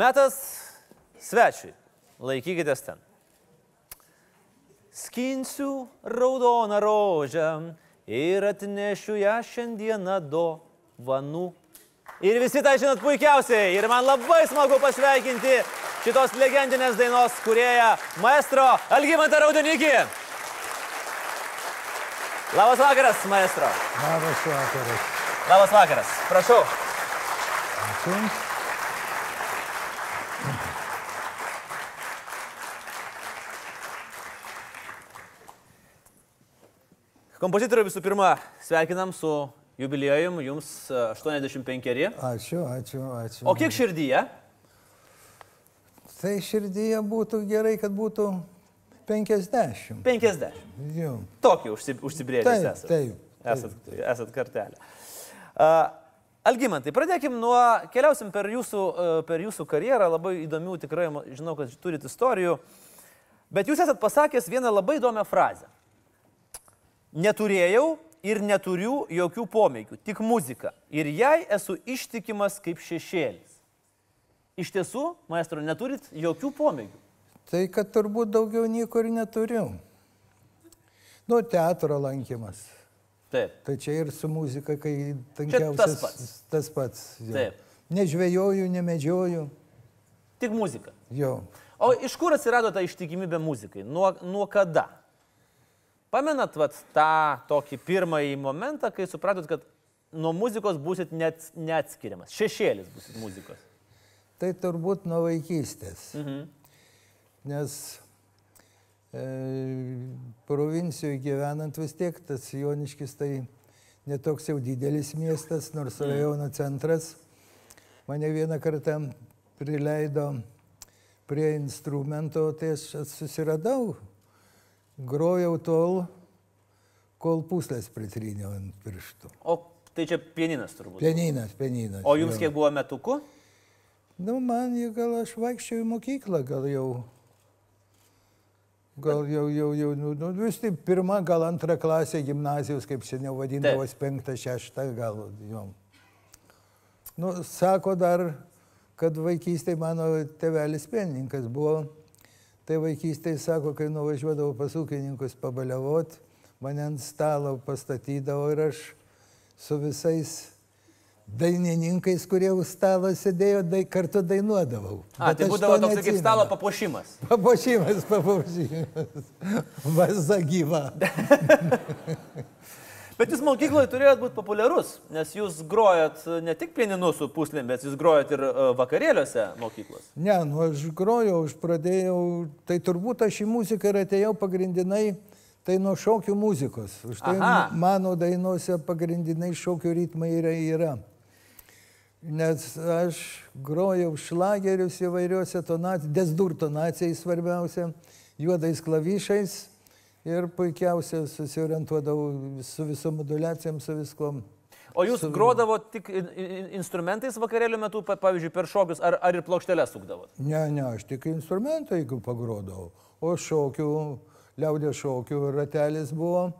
Metas svečiui. Laikykitės ten. Skinsiu raudoną rožę ir atnešiu ją šiandieną dovanų. Ir visi tą žinot puikiausiai. Ir man labai smagu pasveikinti šitos legendinės dainos kurieją maestro Algimantą Raudonikį. Labas vakaras, maestro. Labas vakaras. Labas vakaras. Prašau. Ačiū. Kompozitorių visų pirma, sveikinam su jubiliejum, jums e, 85. Ačiū, ačiū, ačiū. O kiek širdyje? Tai širdyje būtų gerai, kad būtų 50. 50. Jau. Tokį užsi, užsibrėžęs Taip, esat. taip, taip. Esat, esat kartelė. Uh, Algymantai, pradėkim nuo, keliausim per jūsų, uh, per jūsų karjerą, labai įdomių tikrai, žinau, kad turit istorijų, bet jūs esat pasakęs vieną labai įdomią frazę. Neturėjau ir neturiu jokių pomėgių, tik muzika. Ir jai esu ištikimas kaip šešėlis. Iš tiesų, maestro, neturit jokių pomėgių. Tai kad turbūt daugiau nieko ir neturiu. Nu, teatro lankymas. Taip. Tai čia ir su muzika, kai tankiausias. tas pats. Tas pats. jo. Taip. Nežvejoju, nemedžioju. Tik muzika. Jo. O iš kur atsirado ta ištikimybė muzikai? Nuo, nuo kada? Pamenat vat, tą tokį pirmąjį momentą, kai supratot, kad nuo muzikos būsit net, neatskiriamas. Šešėlis būsit muzikos. Tai turbūt nuo vaikystės. Mhm. Nes e, provincijoje gyvenant vis tiek tas Joniškis tai netoks jau didelis miestas, nors rajono centras. Mane vieną kartą prileido prie instrumento, tai aš susiradau, grojau tol, kol puslės pritryniau ant pirštų. O tai čia pieninas turbūt. Pieninas, pieninas. O jums jo. kiek buvo metukų? Nu, man jau gal aš vaikščiau į mokyklą, gal jau. Gal jau, jau, jau, nu, nu, vis tai pirma, gal antra klasė gimnazijos, kaip seniau vadindavos, penkta, šešta, gal jau. Nu, sako dar, kad vaikystėje mano tevelis pienininkas buvo. Tai vaikystėje sako, kai nuvažiuodavau pas ūkininkus pabaliavot, mane ant stalo pastatydavo ir aš su visais dainininkais, kurie už stalo sėdėjo, dai, kartu dainuodavau. A, Bet tai būdavo to toks kaip neatsimenu. stalo papuošimas. Papuošimas, papuošimas. Vaza gyva. Bet jūs mokykloje turėjot būti populiarus, nes jūs grojat ne tik pieninu su puslėm, bet jūs grojat ir e, vakarėliuose mokyklos. Ne, nu aš grojau, aš pradėjau, tai turbūt aš į muziką ir atėjau pagrindinai, tai nuo šokių muzikos. Už tai Aha. mano dainuose pagrindinai šokių ritmai yra. yra. Nes aš grojau šlagerius įvairiuose tonacijose, desdur tonacijai svarbiausia, juodais klavišais ir puikiausia susiorientuodavau su visom modulacijom, su viskom. O jūs grodavo tik in- in- instrumentais vakarėlių metu, pa- pavyzdžiui, per šokius, ar, ar ir plokštelę sukdavot? Ne, ne, aš tik instrumentą, jeigu pagrodavau. O šokių, liaudės šokių ratelis buvo,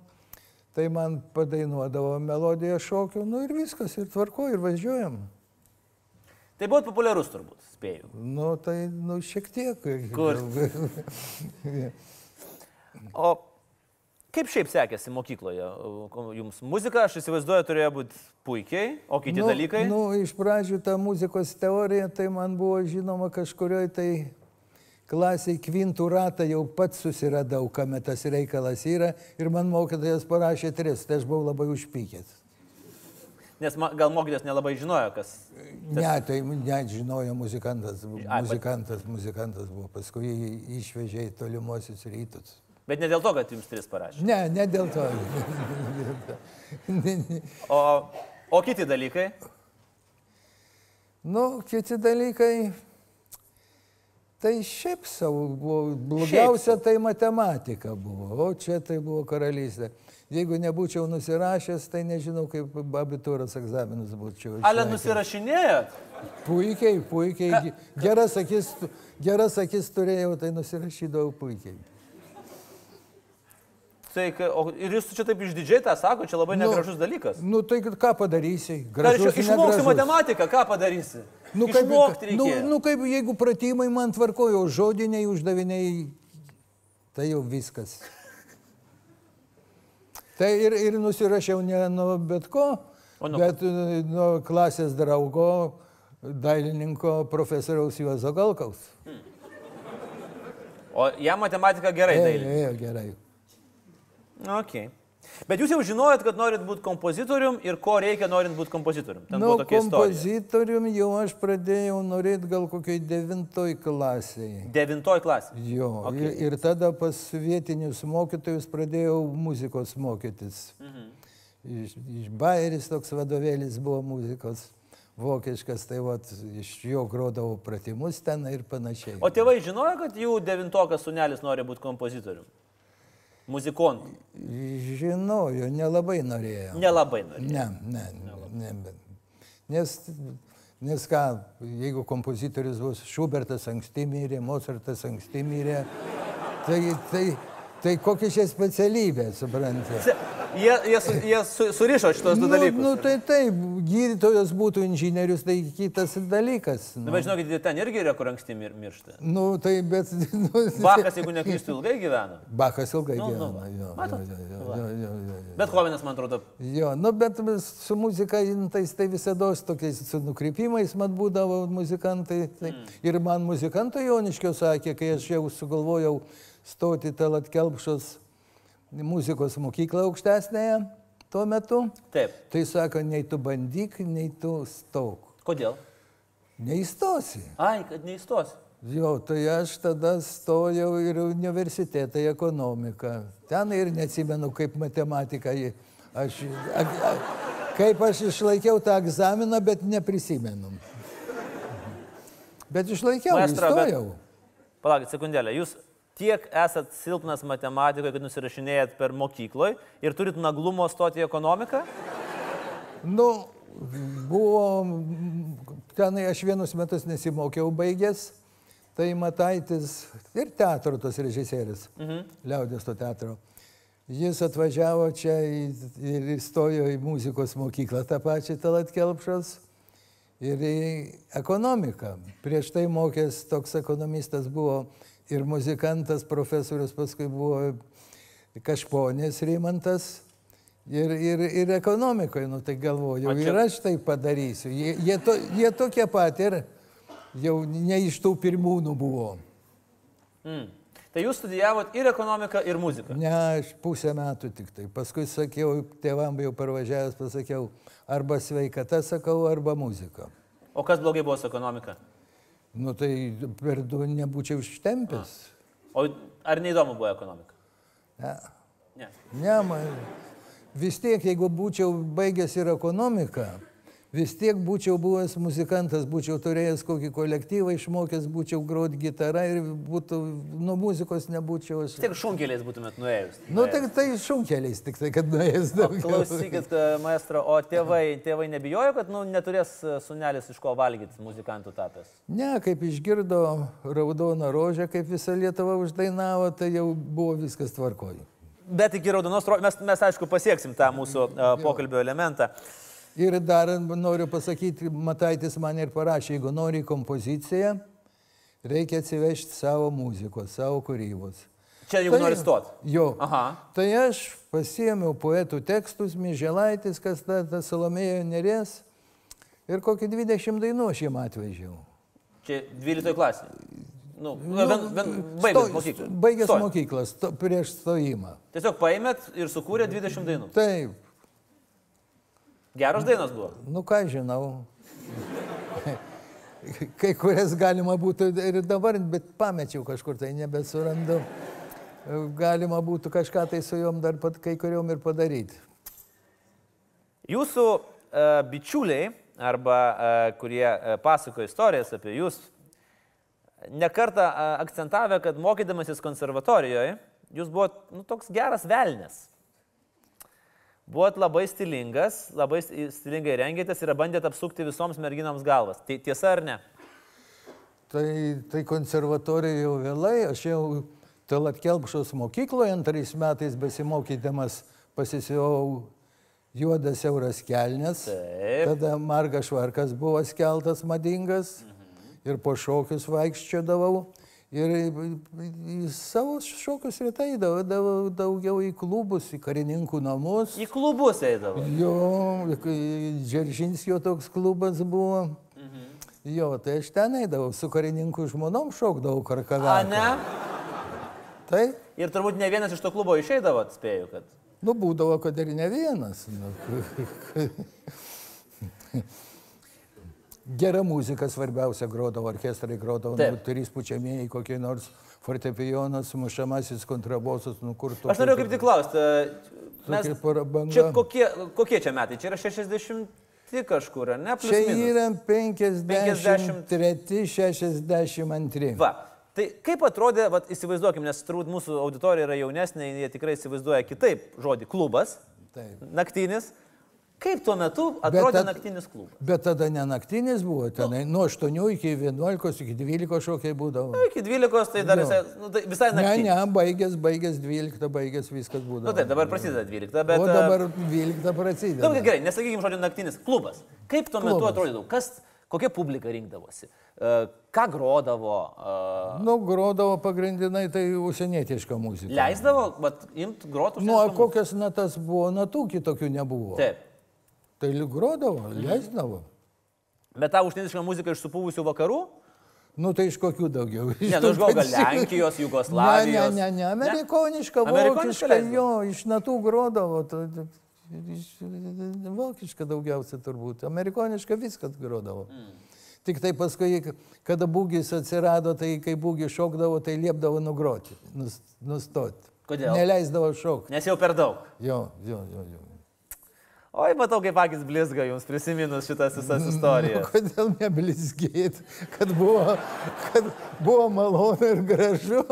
tai man padainuodavo melodiją šokių, nu ir viskas, ir tvarko, ir važiuojam. Tai buvot populiarus turbūt, spėjau. Nu, tai, nu, šiek tiek. Kur? O kaip šiaip sekėsi mokykloje? Jums muzika, aš įsivaizduoju, turėjo būti puikiai, o kiti nu, dalykai? Nu, iš pradžių ta muzikos teorija, tai man buvo žinoma kažkurioje tai klasiai kvintų ratą jau pats susiradau, kame tas reikalas yra ir man mokytojas parašė tris, tai aš buvau labai užpykęs. Nes ma, gal mokytas nelabai žinojo, kas. Ne, tai net žinojo muzikantas, muzikantas, muzikantas buvo, paskui jį išvežė į tolimuosius rytus. Bet ne dėl to, kad jums tris parašė. Ne, ne dėl to. O, o kiti dalykai? nu, kiti dalykai, tai šiaip savo buvo, blogiausia tai matematika buvo, o čia tai buvo karalystė. Jeigu nebūčiau nusirašęs, tai nežinau, kaip abitūros egzaminus būčiau. Ale nusirašinėjot? Puikiai, puikiai. Geras akis, geras akis turėjau, tai nusirašydavau puikiai. Tai, o, ir jūs čia taip išdidžiai tą sako, čia labai Nu, negražus dalykas. Nu tai ką padarysi? Gražus, išmoksi negražus. matematiką, ką padarysi? Nu, kaip, nu, nu, kaip jeigu pratimai man tvarkojo, žodiniai uždaviniai, tai jau viskas. Tai ir, ir nusirašiau ne nuo bet ko, O nuo bet e, nuo klasės draugo, dailininko profesoriaus Juozo Galkaus. O jam matematika gerai Ėjo, dailė. ėjo, gerai. Okay. Bet jūs jau žinojot, kad norit būti kompozitorium ir ko reikia norint būti kompozitorium. Ten Nu, tokia istorija. kompozitorium jau aš pradėjau norėti gal kokiai devintoj klasiai. Devintoj klasė. Jo, Okay. ir, ir tada pas vietinius mokytojus pradėjau muzikos mokytis. Mhm. Iš, iš Bairis toks vadovėlis buvo muzikos vokiškas, tai vat, iš jo grodavau pratimus ten ir panašiai. O tėvai žinojo, kad jų devintokas sunelis nori būti kompozitorium? Muzikontu. Žinojo, nelabai norėjo. Nelabai nori. Ne, ne, ne. bet- Nes, nes ką, jeigu kompozitorius bus Šubertas anksti mirė, Mozartas anksti mirė, tai, tai, tai kokia čia specialybė, suprantate? Jie, jie, su, jie su, surišo šitos du Nu, dalykus. nu, tai taip, gydytojas būtų inžinierius, tai kitas dalykas. Nu, Nu, bet žinokit, ten irgi yra, kur anksti mir, miršta. nu tai bet... Nu, Bachas, jeigu neklystu, ilgai gyveno. Bachas ilgai Nu, nu, gyveno. va. jo, Matot? jo, jo, Va. jo, jo, jo, jo. Bet Hovinas, man atrodo, Jo, nu bet su muzika, tai, tai visada tokiais su nukrypimais man būdavo muzikantai. Tai. Mm. Ir man muzikantai Joniškio sakė, kai aš jau sugalvojau stoti talat kelpšos muzikos mokyklą aukštesnėje tuo metu. taip. Tai sako, nei tu bandyk, nei tu stok. Kodėl? Neįstosi. Ai, kad neįstos. Jo, tai aš tada stojau ir universitetą į ekonomiką. Ten ir neatsimenu, kaip matematika. ji- Aš, a, a, kaip aš išlaikiau tą egzaminą, bet neprisimenu. Bet išlaikiau, Maestro, bet- įstojau. Palaukit, sekundėlę. Jūs tiek esat silpnas matematikoje, kad nusirašinėjat per mokykloje ir turit naglumo stoti į ekonomiką? Nu, buvo, tenai aš vienus metus nesimokiau baigęs, tai Mataitis ir teatro tos režisierius, mhm. liaudės to teatro. Jis atvažiavo čia ir įstojo į muzikos mokyklą, tą pačią Talat Kelpšos ir į ekonomiką. Prieš tai mokęs toks ekonomistas buvo ir muzikantas, profesorius, paskui buvo Kažponės Rimantas. Ir, ir, ir ekonomikoje, nu tai galvoju, čia- ir aš tai padarysiu. Jie, jie, to, jie tokie pat ir jau ne iš tų pirmūnų buvo. Mm. Tai jūs studijavot ir ekonomiką, ir muziką. Ne, aš pusę metų tik tai. Paskui sakiau, tėvam jau parvažiavęs, pasakiau, arba sveikata sakau, arba muzika. O kas blogai buvo su ekonomika? Nu tai per du nebūčiau ištempęs. O ar neįdomu buvo ekonomika? Ne. Ne. Ne, man vis tiek, jeigu būčiau baigęs ir ekonomiką, vis tiek būčiau buvęs muzikantas, būčiau turėjęs kokį kolektyvą, išmokęs, būčiau groti gitarą ir būtų, nuo muzikos nebūčiau aš. Tiek šunkeliais būtumėt nuėjus. Nu, tai, tai šunkeliais tik tai, kad nuėjęs daugiau. Klausykit, e, maestro, o tėvai, tėvai nebijojo, kad nu, neturės e, sunelis iš ko valgyti muzikantų tapęs? Ne, kaip išgirdo raudoną rožę, kaip visa Lietuva uždainavo, tai jau buvo viskas tvarkoju. Bet iki raudonos rožės mes, mes, aišku, pasieksim tą mūsų uh, pokalbio elementą. Ir dar noriu pasakyti, Mataitis man ir parašė, jeigu nori kompoziciją, reikia atsivežti savo muzikos, savo kūrybos. Čia jeigu nori stot. Jo. Aha. Tai aš pasiėmiau poetų tekstus, Myželaitis, kas ta, ta Salomėjo nerės. Ir kokį 20 dainų aš jiem atvežiau. Čia 12 klasė. Nu, nu, ben, ben, baigęs sto- mokyklą. Baigęs Stojot. mokyklą, sto, prieš stojimą. Tiesiog paėmėt ir sukūrė 20 dainų. Taip, Geros dainos buvo. nu ką žinau. Kai kurias galima būtų ir dabar, bet pamečiau kažkur, tai nebesurandu. Galima būtų kažką tai su juom dar pat kai kuriuom ir padaryti. Jūsų uh, bičiuliai, arba uh, kurie uh, pasakoja istorijas apie jūs, nekartą akcentavę, kad mokydamasis konservatorijoje, jūs buvot nu, toks geras velnės. Buvot labai stilingas, labai sti- stilingai rengėtės ir bandėt apsukti visoms merginoms galvas. Tai tiesa ar ne? Tai, tai konservatorija jau vėlai, aš jau Talat Kelpšos mokykloje antrais metais besimokydamas pasisiau juodas siauras kelnes. Taip. Tada margas švarkas buvo skeltas madingas ir po šokius vaikščiodavau. Ir į- savo šokius rytai eidavau daugiau į klubus, į karininkų namus. Į klubus eidavo. Jo, Džeržinskio toks klubas buvo. Jo, tai aš ten eidavau, su karininkų žmonom šokdavau karkavę. A, ne? Tai, Ir turbūt ne vienas iš to klubo išeidavo, spėju, kad. nu, būdavo, kad ir ne vienas. Gera muzika svarbiausia grodavo, orkestrai grodavo, nu, trys pučiamieji, kokie nors fortepijonas, mušamasis kontrabosas, nu kur tu. Aš norėjau kaip tik klausti. Mes... Tokia prabanga. Čia kokie, kokie čia metai? Čia yra 60 kažkur, ne? Plius Čia minus. yra 53, 62. Va. Tai kaip atrodė, vat, įsivaizduokim, nes turbūt mūsų auditorija yra jaunesnė, jie tikrai įsivaizduoja kitaip žodį klubas, Taip. naktinis. Kaip tuo metu atrodė tad- naktinis klubas? Bet tada ne naktinis buvo, tenai nuo 8 iki 11, iki 12 šokiai būdavo. Nu, iki 12 tai dar Jo. visai, nu, tai visai Ne, naktinis. ne, baigęs, baigęs 12, baigęs viskas būdavo. Nu taip, dabar prasideda 12, bet... O e, dabar 12 prasideda. Nu, gerai, nesakykime žodį naktinis. Klubas. Kaip tuo metu Klubas. atrodydavo? Kas, kokia publika rinkdavosi? E, Ką grodavo? e, Nu, grodavo pagrindinai tai užsienietiška muzika. Leisdavo, bet imt grotų? Nu, o kokias natas buvo, natų kitokių nebuvo. Taip. Tai lyg grodavo, leisdavo. Bet tą užtienišką muziką iš supūvusių vakarų? Nu, tai iš kokių daugiau? Ne, nu, galvoju, gal Lenkijos, Jugoslavijos. Ne, ne, ne, ne, amerikoniška, Amerikoniška vokiška, jo, iš natų grodavo. Iš, vokiška daugiausia turbūt, amerikoniška viskas grodavo. Mm. Tik tai paskui, kada būgis atsirado, tai kai būgis šokdavo, tai liepdavo nugroti, nus, nustoti. Kodėl? Neleisdavo šokti. Nes jau per daug. Jo, jo, jo. jo. Oi, matau, kaip akis blizga jums prisiminus šitas visas Nu, istorijas. kodėl neblizgėt, kad buvo, kad buvo malonu ir gražu.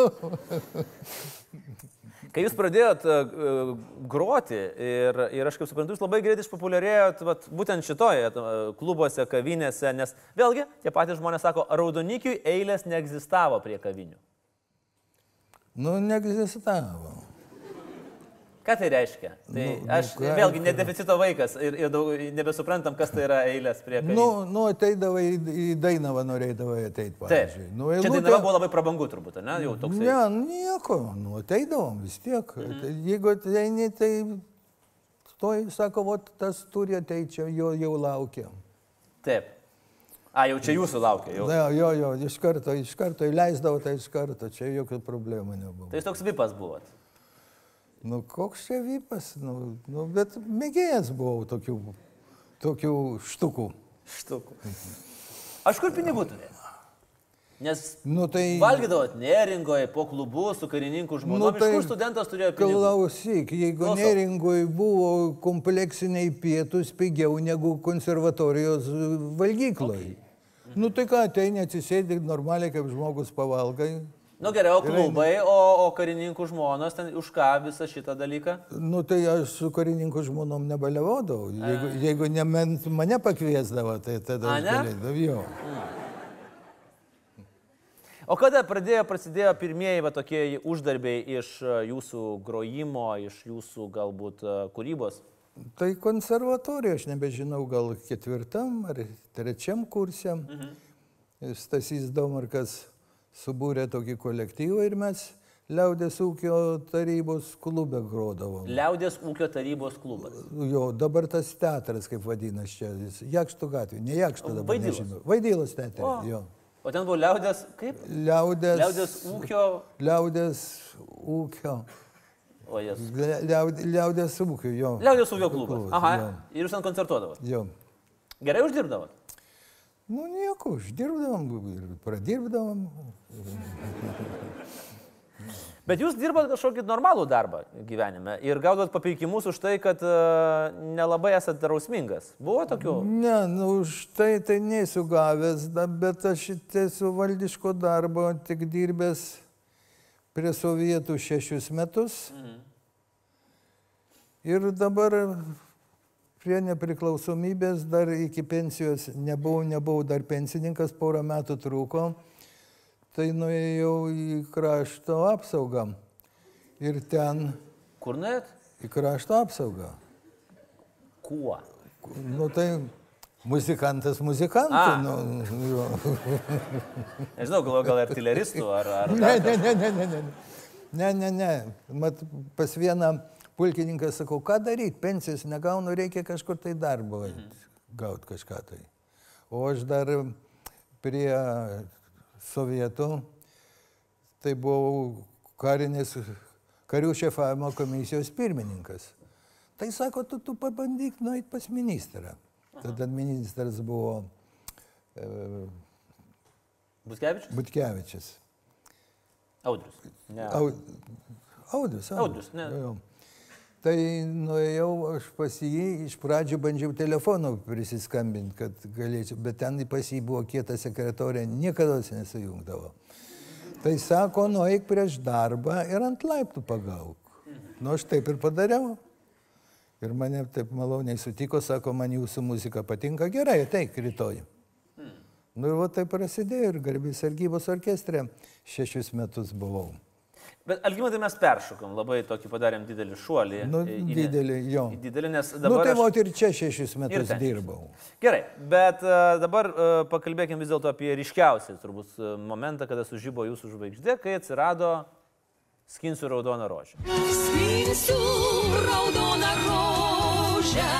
Kai jūs pradėjot uh, groti ir, ir aš kaip suprantu, jūs labai greitai išpopuliarėjot vat, būtent šitoje uh, klubuose, kavinėse, nes vėlgi tie patys žmonės sako, raudonikiui eilės neegzistavo prie kavinių. Nu, neegzistavo. Ką tai reiškia? Tai Nu, nu, aš ką- vėlgi nedeficito vaikas ir, ir daug, nebesuprantam, kas tai yra eilės prie kavinių. Nu, nu ateidavai į, Dainavą, norėdavai ateiti, pavyzdžiui. Nu, Čia eilutė- dainava buvo labai prabangu turbūt, ne? Jau toks. Ne, nieko, nu ateidavom vis tiek. Mhm. Jeigu ateini, tai stoj, sako, vat tas turi ateiti, čia jo jau laukia. Taip. A, jau čia jūsų laukia. Jau. Na, jo, jo, iš karto, iš karto įleisdavo, tai iš karto, čia jokių problemų nebuvo. Tai jūs toks vipas buvot. Nu, koks čia vypas, nu, nu, bet mėgėjas buvau tokių, tokių štukų. Štukų. Aš kur pinigų turėjau? Nes Nu, tai... valgydavot neringoje, po klubu, su karininkų žmonėmis. Nu, tai tai... Iš kur studentas turėjo pinigų? Klausyk, jeigu Klausau. neringoj buvo kompleksiniai pietus pigiau negu konservatorijos valgyklai. Okay. Nu tai ką, ateini atsisėdi normaliai kaip žmogus pavalgai. Nu gerai, o klubai, o, o karininkų žmonos, ten už ką visą šitą dalyką? Nu tai aš su karininkų žmonom nebaliavodavau. Jeigu, jeigu ne man, mane pakviesdavo, tai tada A, aš galėdavau. Jo. O kada pradėjo, prasidėjo pirmieji va, tokie uždarbiai iš e, jūsų grojimo, iš jūsų galbūt e, kūrybos? Tai konservatorija, aš nebežinau, gal ketvirtam ar trečiam kursiam. Mhm. Stasys Domarkas subūrė tokį kolektyvą ir mes Liaudės ūkio tarybos klube grodavom. Liaudės ūkio tarybos klubas. Jo, dabar tas teatras, kaip vadinasi čia, jis Jakštų gatvė, ne Jakštų dabar. Vaidylos. nežinau. Vaidylos teatras, jo. O ten buvo liaudės, kaip? Liaudės, Liaudės ūkio. Liaudės ūkio. O jas. Liaudės, liaudės ūkio, jo. Liaudės ūkio klubas. Klubas, Aha. jo. Ir jūs ten koncertuodavot. Jo. Gerai uždirbdavot. Nu nieko, uždirbdavom ir pradirbdavom. Bet jūs dirbat kažkokį normalų darbą gyvenime ir gaudot papeikimus už tai, kad uh, nelabai esate drausmingas. Buvo tokių? Ne, nu už tai tai nesu gavęs, bet aš esu valdiško darbo tik dirbęs prie sovietų šešius metus. Mhm. Ir dabar prie nepriklausomybės dar iki pensijos nebuvau, nebuvau dar pensininkas, porą metų truko. Tai nuėjau į krašto apsaugą. Ir ten Kur nuėjot? į krašto apsaugą. Kuo? Nu tai muzikantas muzikantų. Nu. Nežinau, galvoju, gal artileristų ar... ar ne, ne, ne, ne, ne, ne. Ne, ne, ne. Mat, pas vieną pulkininką sakau, ką daryti, pensijos negaunu, reikia kažkur tai darbo gauti kažką tai. O aš dar prie sovietų, tai buvau karinės, karių šefavimo komisijos pirmininkas. Tai sako, tu, tu pabandyk nueiti pas ministrą. Tada ministras buvo e, Buskevičius? Butkevičius. Audrius. Ne. Au, audus, Audrius, ne. Tai nuėjau aš pas jį, iš pradžių bandžiau telefonu prisiskambinti, kad galėčiau, bet ten pas jį buvo kieta sekretorė, niekada nesujungdavo. Tai sako, nueik prieš darbą ir ant laiptų pagauk. Nu, aš taip ir padariau. Ir mane taip maloniai sutiko, sako, man jūsų muzika patinka, gerai, ateik rytoj. Nu ir va taip prasidėjo ir garbės sargybos orkestre šešius metus buvau. Bet Algymantai mes peršokom, labai tokį padarėm didelį šuolį. Nu, į- didelį, jo. Didelį, nes Na dabar... nu, tai aš- vot ir čia šešis metus dirbau. Gerai, bet uh, dabar uh, pakalbėkime vis dėlto apie ryškiausią turbūt uh, momentą, kada sužybo jūsų žvaigždė, kai atsirado Skinsiu raudoną rožę. Skinsiu raudoną rožę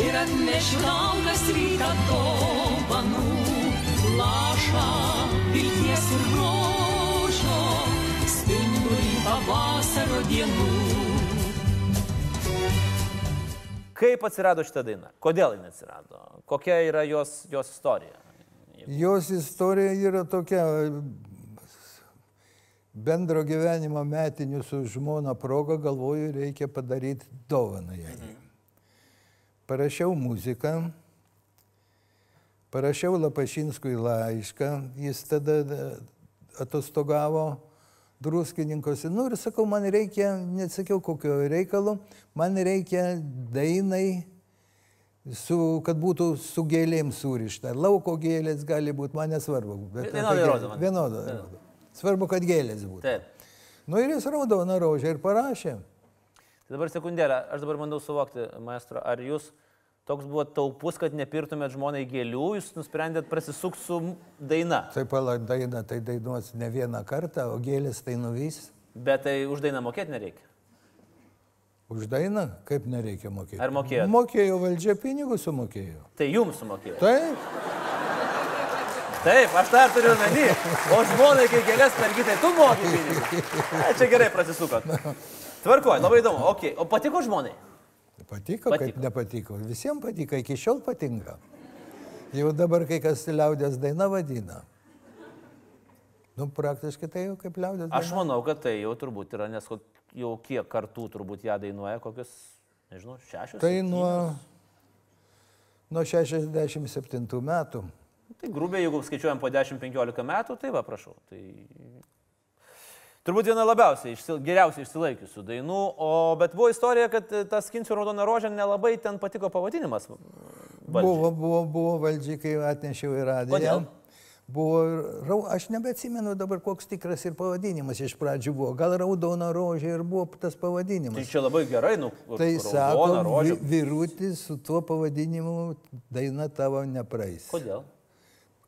ir atnešiu tau kas rytą dovanų. Lašą vilties ir grožio, pavasario dienų. Kaip atsirado šitą dainą? Kodėl jinai atsirado? Kokia yra jos, jos istorija? Jos istorija yra tokia bendro gyvenimo metinių su žmona proga, galvoju, reikia padaryti dovaną jai. Parašiau muziką, parašiau Lapašinskui laišką, jis tada atostogavo druskininkose. Nu ir sakau, man reikia, nesakiau kokio reikalo, man reikia dainai, su, kad būtų su gėlėm surišta. Lauko gėlės gali būti, man nesvarbu. Vienodai rodo. Vienodai rodo. Svarbu, kad gėlės būtų. Taip. Nu ir jis raudoną rožę ir parašė. Tai dabar sekundėlę, aš dabar bandau suvokti, maestro, ar jūs toks buvo taupus, kad nepirtumėt žmonai gėlių, jūs nusprendėt prasisukti su daina. Tai pala daina, tai dainuos ne vieną kartą, o gėlės tai nuvys. Bet tai už dainą mokėti nereikia. Už dainą kaip nereikia mokėti. Ar mokėjot? Mokėjo valdžia pinigus sumokėjo. Tai jums sumokėjo. Taip, Taip, aš ir turiu omeny. O žmonai, kai gėlės mergitai, tu moki pinigus. A, Čia gerai prasisukot. Tvarkuoju, labai įdomu. Okay. O patiko žmonai? Patiko, Patiko. kaip nepatiko. Visiems patiko, iki šiol patinka. Jau dabar kai kas liaudės daina vadina. Nu, praktiškai tai jau kaip liaudės Aš daina. manau, kad tai jau turbūt yra, nes jau kiek kartų turbūt ją dainuoja, kokius, nežinau, šešios. Tai septynios? nuo, nuo 67 metų. Tai grubiai, jeigu skaičiuojam po 10-15 metų, tai va, prašau. Tai turbūt viena labiausiai, išsil, geriausiai išsilaikiusių dainų, o bet buvo istorija, kad e, tas Skinsiu raudoną rožę nelabai ten patiko pavadinimas. valdžiai. Buvo, buvo, buvo valdžiai, kai atnešiau į radiją. Kodėl? Buvo, aš nebeatsimenu dabar, koks tikras ir pavadinimas iš pradžių buvo. Gal raudona rožė ir buvo tas Tai pavadinimas. čia labai gerai, nu, Tai sako, vi- vyrutis su tuo pavadinimu daina tavo nepraeis. Kodėl?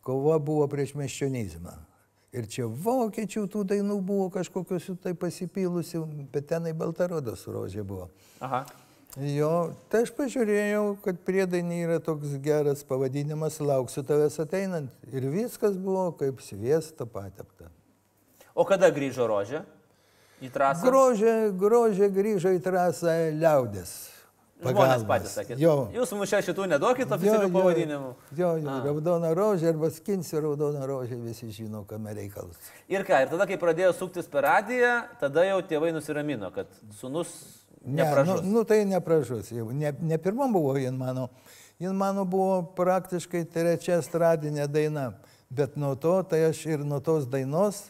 Kova buvo prieš meščionizmą. Ir čia vokiečių tų dainų buvo kažkokios jų tai pasipylusių, bet tenai Baltarodos rožė buvo. Aha. Jo, tai aš pažiūrėjau, kad priedainį yra toks geras pavadinimas, lauksiu tavęs ateinant. Ir viskas buvo kaip sviesto patepta. O kada grįžo rožė į trasą? Grožė, grožė grįžo į trasą liaudės. Žmonės pagalbos. patys sakė. Jo. Jūs mums čia šitų nedokit Jo, oficialių jo, pavadinimų. Jo, jo, raudona rožė arba skinsiu raudoną rožę, visi žino, kame reikalas. Ir ką, ir tada, kai pradėjo suktis per radiją, tada jau tėvai nusiramino, kad sunus Ne, nepražus. nu, nu tai nepražus. Jau Ne, ne pirmam buvo jin mano. Jin mano buvo praktiškai trečia estradinė daina. Bet nuo to, tai aš ir nuo tos dainos,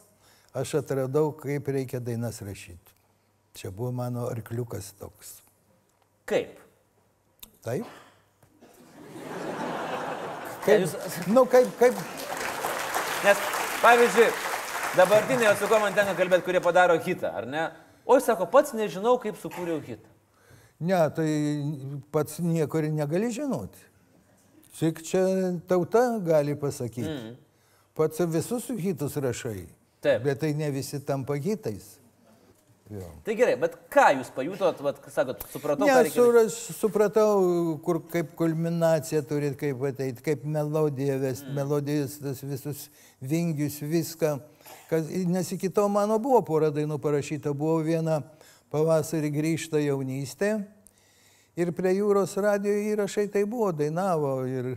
aš atradau, kaip reikia dainas rašyti. Čia buvo mano arkliukas toks. Kaip? Taip? Kaip, jūs- nu, kaip, kaip, Nes, pavyzdžiui, dabartiniai, su kuo man tenka kalbėti, kurie padaro hitą, ar ne? O jis sako, pats nežinau, kaip sukūriau hitą. Ne, tai pats nieko ir negali žinoti. Tik čia tauta gali pasakyti. Mm. Pats visus hitus rašai. Taip. Bet tai ne visi tampa hitais. Jo. Tai gerai, bet ką jūs pajutot, vat, sakot, supratau, Ne, reikia su, supratau, kur kaip kulminacija turi kaip ateiti, kaip melodija vesti, mm. melodijas, tas visus vingius, viską. Kas, nes iki to mano buvo pora dainų parašyta, buvo viena pavasarį grįžta jaunystė ir prie jūros radio įrašai tai buvo, dainavo ir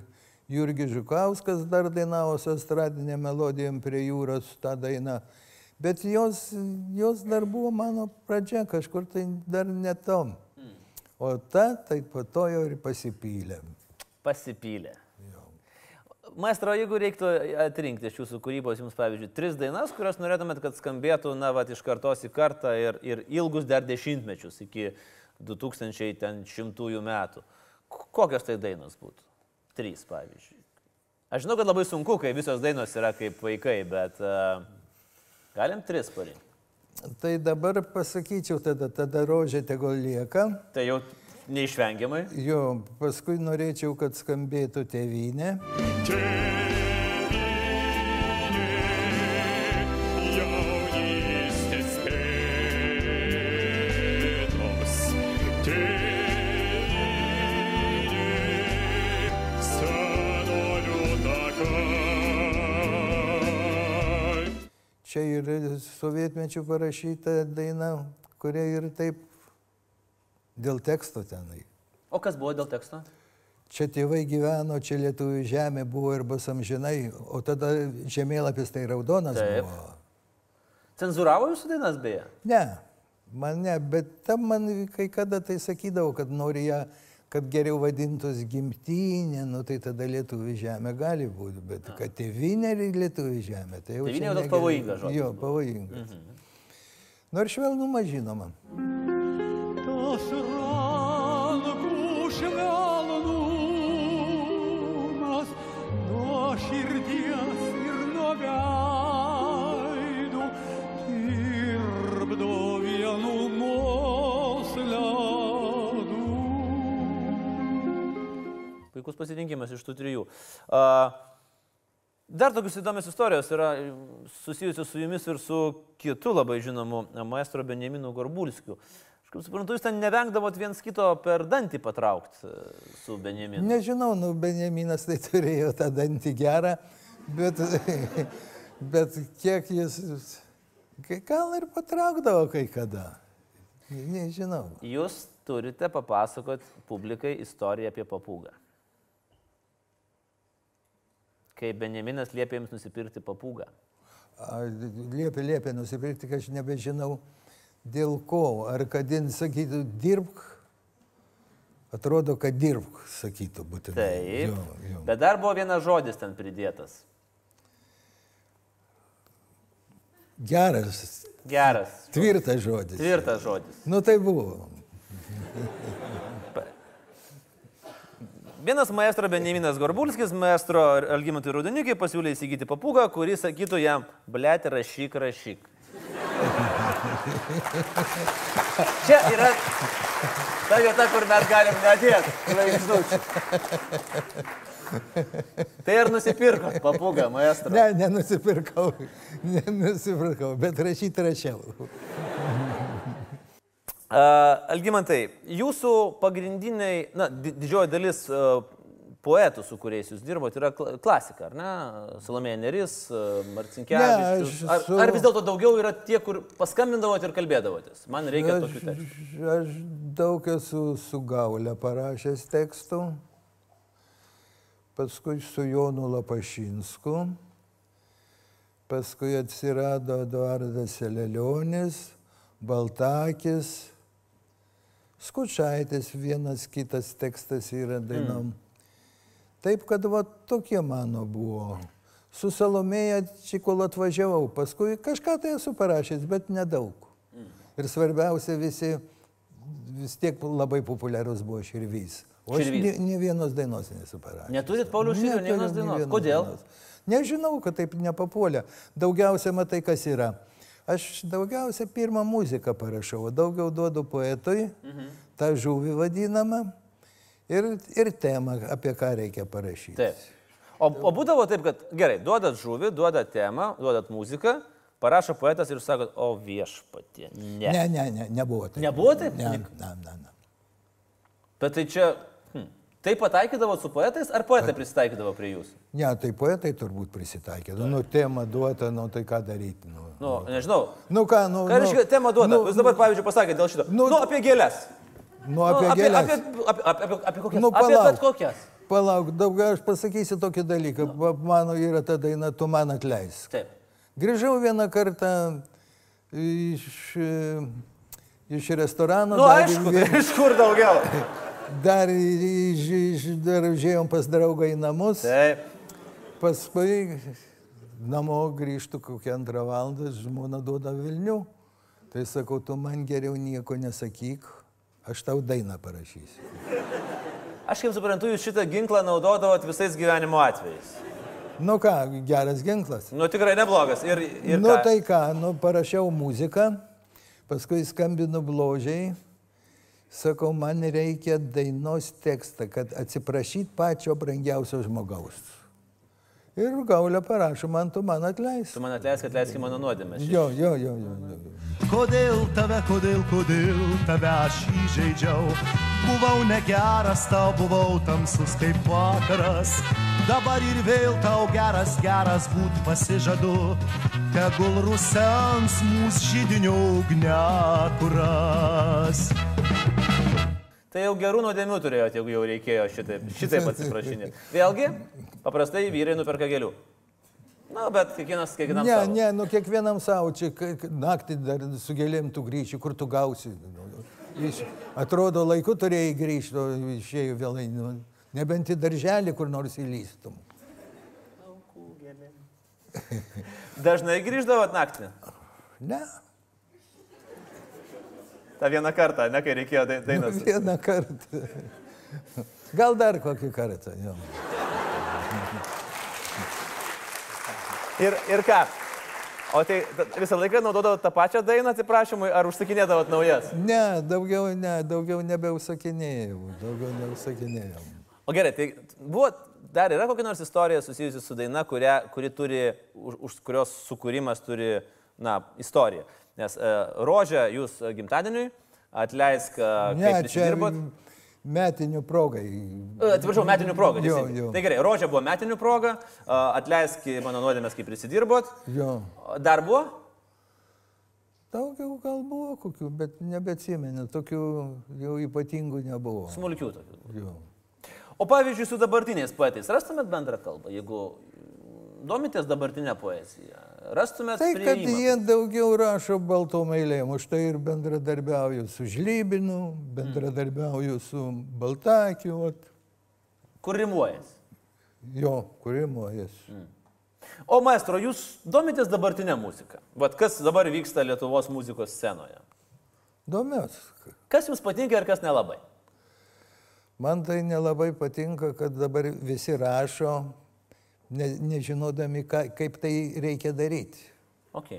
Jurgis Žukauskas dar dainavo su estradinė melodijom prie jūros tą dainą. Bet jos, jos dar buvo mano pradžia, kažkur tai dar netom. O ta, tai po to jau ir pasipylė. Pasipylė. Maestro, jeigu reiktų atrinkti iš jūsų kūrybos jums, pavyzdžiui, tris dainas, kurias norėtumėt, kad skambėtų, na, va, iš kartos į kartą ir, ir ilgus dar dešimtmečius, iki 2100 metų, kokios tai dainos būtų? Trys, pavyzdžiui. Aš žinau, kad labai sunku, kai visos dainos yra kaip vaikai, bet uh, galim tris parinkti. Tai dabar pasakyčiau, tada, tada rožė tegul lieka. Tai jau neišvengiamai. Jo, paskui norėčiau, kad skambėtų tėvynė. jaunystės ir sovietmečių parašyta daina, kuria ir taip dėl teksto tenai. O kas buvo dėl teksto? Čia tėvai gyveno, čia lietuvių žemė buvo ir bus amžinai, o tada žemėlapis tai raudonas Taip. buvo. Cenzūravo jūsų dainas beje? Ne, man ne, bet tam man kai kada tai sakydavo, kad nori ją, kad geriau vadintus gimtinė, nu tai tada lietuvių žemė gali būti, bet kad tėvinė ir lietuvių žemė, tai jau Tėvynė čia jau toks pavojingas žodis Jo, pavojingas. Nors švelnumas žinoma. Tas Puikus pasirinkimas iš tų trijų. Dar tokios įdomios istorijos yra susijusios su jumis ir su kitu labai žinomu maestro Benjaminu Gorbulskiu. Aš kaip suprantu, jūs ten nevengdavot viens kito per dantį patraukti su Benjaminu. Nežinau, nu Benjaminas tai turėjo tą dantį gerą, bet, bet kiek jis, gal ir patraukdavo kai kada. Nežinau. Jūs turite papasakot publikai istoriją apie papūgą. Kai Benjaminas liepė jums nusipirkti papūgą. Liepė, liepė nusipirkti, kad aš nebežinau dėl ko. Ar kad jin sakytų, dirbk. Atrodo, kad dirbk, sakytų būtinai. Taip. Jo, jo. Bet dar buvo vienas žodis ten pridėtas. Geras, Geras. tvirtas žodis. Tvirtas žodis. Nu tai buvo. Vienas maestro Benjaminas Gorbulskis, maestro Algimantui Rudenikiai pasiūlė įsigyti papūgą, kuris sakytų jam, blėt, rašyk, rašyk. Čia yra ta vieta, kur mes galim nedėti žvaigždučių. Tai ir nusipirko papūgą, maestro. Ne, nenusipirkau, nenusipirkau, bet rašyti rašiau. Algimantai, jūsų pagrindiniai, na, di- didžioji dalis poetų, su kuriais jūs dirbote, yra kla- klasika, ar ne? Salomėja Neris, Marcinkievičius. Ne, Ar, ar vis dėlto daugiau yra tie, kur paskambindavote ir kalbėdavotės? Man reikia Aš, tokių tekstų. aš daug esu su Gaulė parašęs tekstų, paskui su Jonu Lapašinsku, paskui atsirado Eduardas Selelionis, Baltakis, Skučaitis, vienas kitas tekstas yra dainom. Taip, kad va tokie mano buvo. Su Salomėja Čikol atvažiavau, paskui kažką tai esu parašęs, bet nedaug. Ir svarbiausia, visi vis tiek labai populiarus buvo Širvys. O aš Širvys. ne, ne vienos dainos nesu parašęs. Neturit Širvio nė Neturiu vienos dainos? Kodėl? dainos. Nežinau, kad taip nepapuolė. Daugiausia matai, kas yra. Aš daugiausia pirmą muziką parašau, daugiau duodu poetui. Mhm. tą žuvį vadinamą ir, ir temą, apie ką reikia parašyti. Taip. O, o būdavo taip, kad gerai, duodat žuvį, duodat temą, duodat muziką, parašo poetas ir sakot, o viešpatie. Ne. Ne, ne, ne, nebuvo taip. Nebuvo taip? Ne, ne, ne. ne. Bet tai čia, tai pataikydavo su poetais, ar poetai prisitaikydavo prie jūsų? Ne, tai poetai turbūt prisitaikė. Nu, tema duota, nu tai ką daryti. Nu, Nu, nežinau. nu ką, nu. Ką reiškia, temą duoda? Nu, Jūs dabar, pavyzdžiui, pasakėte dėl šito. Nu, Nu, nu apie gėlės. nu apie nu, gėlės. Apie, apie, apie, apie, apie kokias? Nu, apie palauk. bet kokias. Palauk, daugiau aš pasakysiu tokį dalyką. Va, Mano yra ta daina, tu man atleisk. Taip. Grįžau vieną kartą iš, iš restorano. Nu, dar aišku, iš kur daugiau. Dar, dar užėjom pas draugą į namus. Taip. Paskui namo grįžtų kokią antrą valandą, žmona duoda Vilnių. Tai sakau, tu man geriau nieko nesakyk, aš tau dainą parašysiu. Aš kaip suprantu, jūs šitą ginklą naudodavot visais gyvenimo atvejais. Nu ką, geras ginklas. Nu, tikrai neblogas. Ir, ir nu ką? tai ką, nu parašiau muziką, paskui skambinu bložiai, sakau, man reikia dainos tekstą, kad atsiprašyt pačio brangiausio žmogaus. Ir gaulė parašo, man tu man atleis. Tu man atleisk, atleisk mano nuodėmę. Jo, jo, jo, jo. jo. Kodėl tave, kodėl, kodėl tave aš įžeidžiau? Buvau negeras, tau buvau tamsus kaip vakaras. Dabar ir vėl tau geras, geras būt pasižadu. Tegul rusens mūsų žydinių ugniakuras. Tai jau gerų nuodėmių turėjote, jeigu jau reikėjo šitaip, šitaip atsiprašinėti. Vėlgi, paprastai vyrai nuperka gėlių. Na, bet kiekvienas, kiekvienam. Ne, savo. ne, nu kiekvienam savo, čia naktį dar su gėlėm tu grįši, kur tu gausi. Nu, Iš, atrodo, laiku turėjai grįžti, o išėjai vėlai. Nu, nebent į darželį kur nors įlystum. Dažnai grįždavot naktį. Ne, Ta vieną kartą, ne kai reikėjo dai- dainas. vieną kartą. Gal dar kokį kartą. Jo. Ir, ir ką? O tai ta- visą laiką naudodavot tą pačią dainą atsiprašymui, ar užsakinėdavot naujas? Ne, daugiau, ne, daugiau nebeusakinėjau. Daugiau neusakinėjau. O gerai, tai buvo, dar yra kokia nors istorija susijusi su daina, kuria, kuri turi, už, už kurios sukūrimas turi, na, istoriją. Nes uh, rožė jūs e, gimtadieniui, atleisk, uh, Ne, kaip čia prisidirbot. metinių progai. E, Atsiprašau, metinių progą. Jo, jo. Tai gerai, rožė buvo metinių proga, atleisk mano nuodėmės, kaip prisidirbot. Jo. Dar buvo? Daugiau gal buvo kokių, bet nebeatsimenu, tokių jau ypatingų nebuvo. Smulkių tokių. Jo. O pavyzdžiui, su dabartiniais poetais rastumėt bendrą kalbą, jeigu domitės dabartinę poeziją? Rastumėt Tai, kad priėjimą? jie daugiau rašo baltom eilėm, už tai ir bendradarbiauju su Žlybinu, bendradarbiauju su Baltakiu, vat, Kur rimuojas? jo, kūrimuojas. O maestro, jūs domitės dabartinę muziką? Vat kas dabar vyksta Lietuvos muzikos scenoje? Domios. Kas jums patinka ir kas nelabai? Man tai nelabai patinka, kad dabar visi rašo, ne, nežinodami, ką, kaip tai reikia daryti. Ok,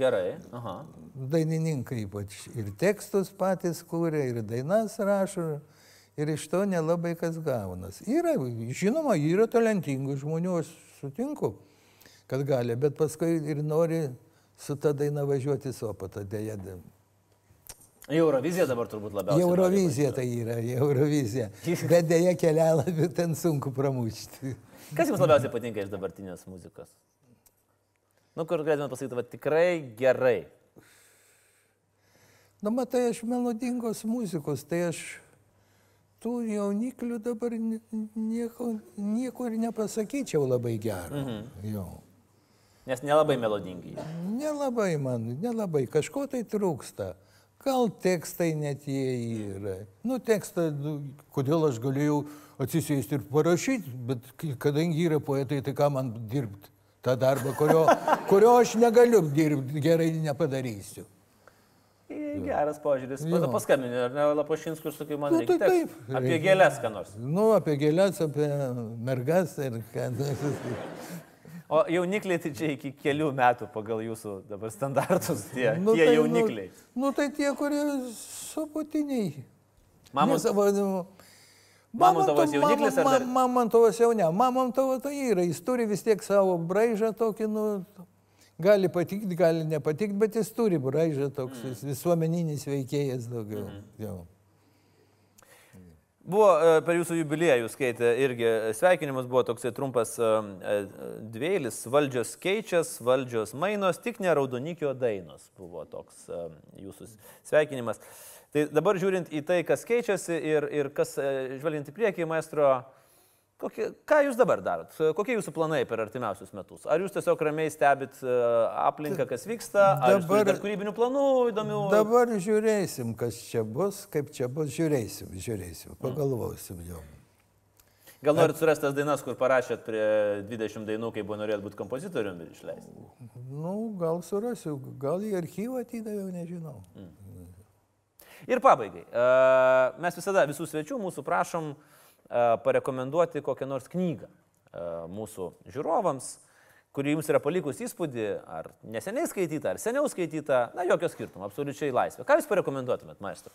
gerai. Aha. Dainininkai ypač ir tekstus patys kūrė, ir dainas rašo, ir iš to nelabai kas gaunas. Yra, žinoma, yra talentingų žmonių, aš sutinku, kad gali, bet paskui ir nori su ta daina važiuoti sopatą, dėja. Į Euroviziją dabar turbūt labiausiai. Eurovizija tai yra, Eurovizija. Bet dėja kelialapį ten sunku pramušti. Kas jums labiausiai patinka iš dabartinės muzikos? Nu, kur galėtume pasakyti, va tikrai gerai. Na, matai, aš melodingos muzikos, tai aš tų jauniklių dabar ni- nieko, nieko ir nepasakyčiau labai gerą. Mhm. Jo. Nes nelabai melodingi. Nelabai man, nelabai, kažko tai trūksta. Gal tekstai net jie yra. Nu, tekstą, nu, kodėl aš galėjau atsisėsti ir parašyti, bet kadangi yra poetai, tai ką man dirbti? tą darbą, kurio, kurio aš negaliu dirbti, gerai nepadarysiu. Geras požiūris. Pada paskambinė, ar ne Lapašinskui ir sakai, man Nu, reikia tai taip, Apie gėlės, ką nors. Nu, apie gėlės, apie mergas ir ką. O jaunikliai tai čia iki kelių metų pagal jūsų dabar standartus, tie, Nu, tie tai, jaunikliai. Nu, nu, tai tie, kurie suputiniai. Mamos- Nes, va, nu, Mamontovas Mamon- jauniklis ar dar- Mam- Mamontovas jau ne. Mamontovas tai yra, jis turi vis tiek savo braižą tokį, nu, gali patikti, gali nepatikti, bet jis turi braižą toks, jis visuomeninis veikėjas daugiau. Jau. Buvo e, per jūsų jubiliejų skaitę irgi e, sveikinimas, buvo toksai trumpas e, dvielis, valdžios keičias, valdžios mainos, tik ne raudonikio dainos buvo toks jūsų sveikinimas. Tai dabar žiūrint į tai, kas keičiasi ir, ir kas, žvelgiant į priekį, maestro, kokie, ką jūs dabar darot? Kokie jūsų planai per artimiausius metus? Ar jūs tiesiog ramiai stebit e, aplinką, kas vyksta, ar Dabar- dar kūrybinių planų įdomių? Dabar žiūrėsim, kas čia bus, kaip čia bus, žiūrėsim, žiūrėsim, pagalvosim jau. Gal norit surasti tas dainas, kur parašėt prie 20 dainų, kai buvo norėt būti kompozitoriumi ir išleisti? Nu, gal surasiu, gal į archyvą atidaviau, nežinau. Ir pabaigai. e, Mes visada visų svečių mūsų prašom e, parekomenduoti kokią nors knygą mūsų žiūrovams, kuri jums yra palikus įspūdį, ar neseniai skaityta, ar seniau skaityta, na jokio skirtumo, absoliučiai laisvė. Ką jūs parekomenduotumėt, maestro?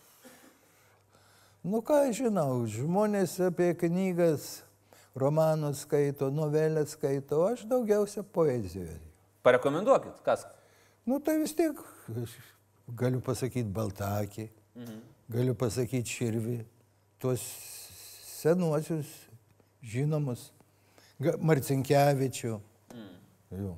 Nu ką žinau, žmonės apie knygas, romanus skaito, novelės skaito, aš daugiausia poezijoje. Parekomenduokit, kas. Nu tai vis tiek, galiu pasakyti Baltakį, galiu pasakyti Širvi, tuos senuosius žinomus, Marcinkievičių. Jau.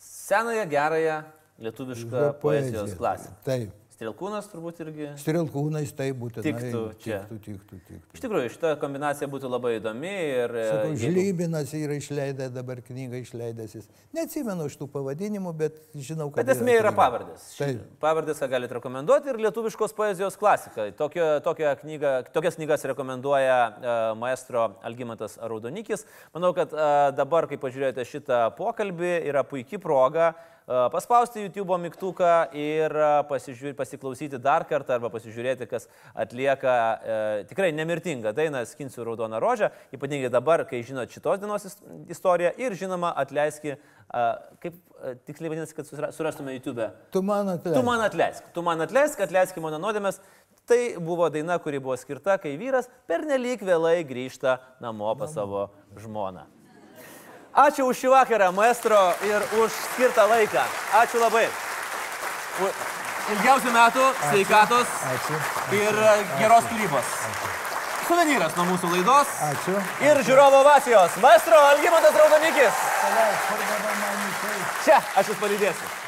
Senąją, gerąją lietuvišką poezijos Poezija. klasę. Taip. Strilkūnas turbūt irgi. Strilkūnais tai būtų. Tiktų čia. Tiktų, tiktų, tiktų. Iš tikrųjų, šita kombinacija būtų labai įdomi ir... e, Sakau, jeigu- Žlybinas yra išleidęs dabar knygą išleidęs. jis. Neatsimenu iš tų pavadinimų, bet žinau, kad... Bet esmė yra knyga. pavardės. Taip. Pavardės, ką galite rekomenduoti ir lietuviškos poezijos klasika. Tokio, tokią knygą, tokias knygas rekomenduoja uh, maestro Algymantas Raudonikis. Manau, kad uh, dabar, kai pažiūrėjote šitą pokalbį, yra puikia proga uh, paspausti YouTube mygtuką ir uh, pasižiūrė, pasiklausyti dar kartą arba pasižiūrėti, kas atlieka uh, tikrai nemirtingą dainą Skinsiu Raudoną Rožę, ypatingai dabar, kai žinot šitos dienos is- istoriją ir žinoma atleiski, uh, kaip uh, tiksliai vadinasi, kad surastume YouTube. Tu man atleidai. Tu man atleisk, tu man atleisk, atleisk mano nuodėmės. Tai buvo daina, kuri buvo skirta, kai vyras pernelyg vėlai grįžta namo pas savo žmoną. Ačiū už šį vakarą, maestro, ir už skirtą laiką. Ačiū labai. Ilgiausių metų, sveikatos Ačiū. ir e, geros kūrybos. Suvenyras nuo mūsų laidos. Ačiū. Ir žiūrovo ovacijos. Maestro Algymantas Raudonikis. Čia aš jūs palydėsiu.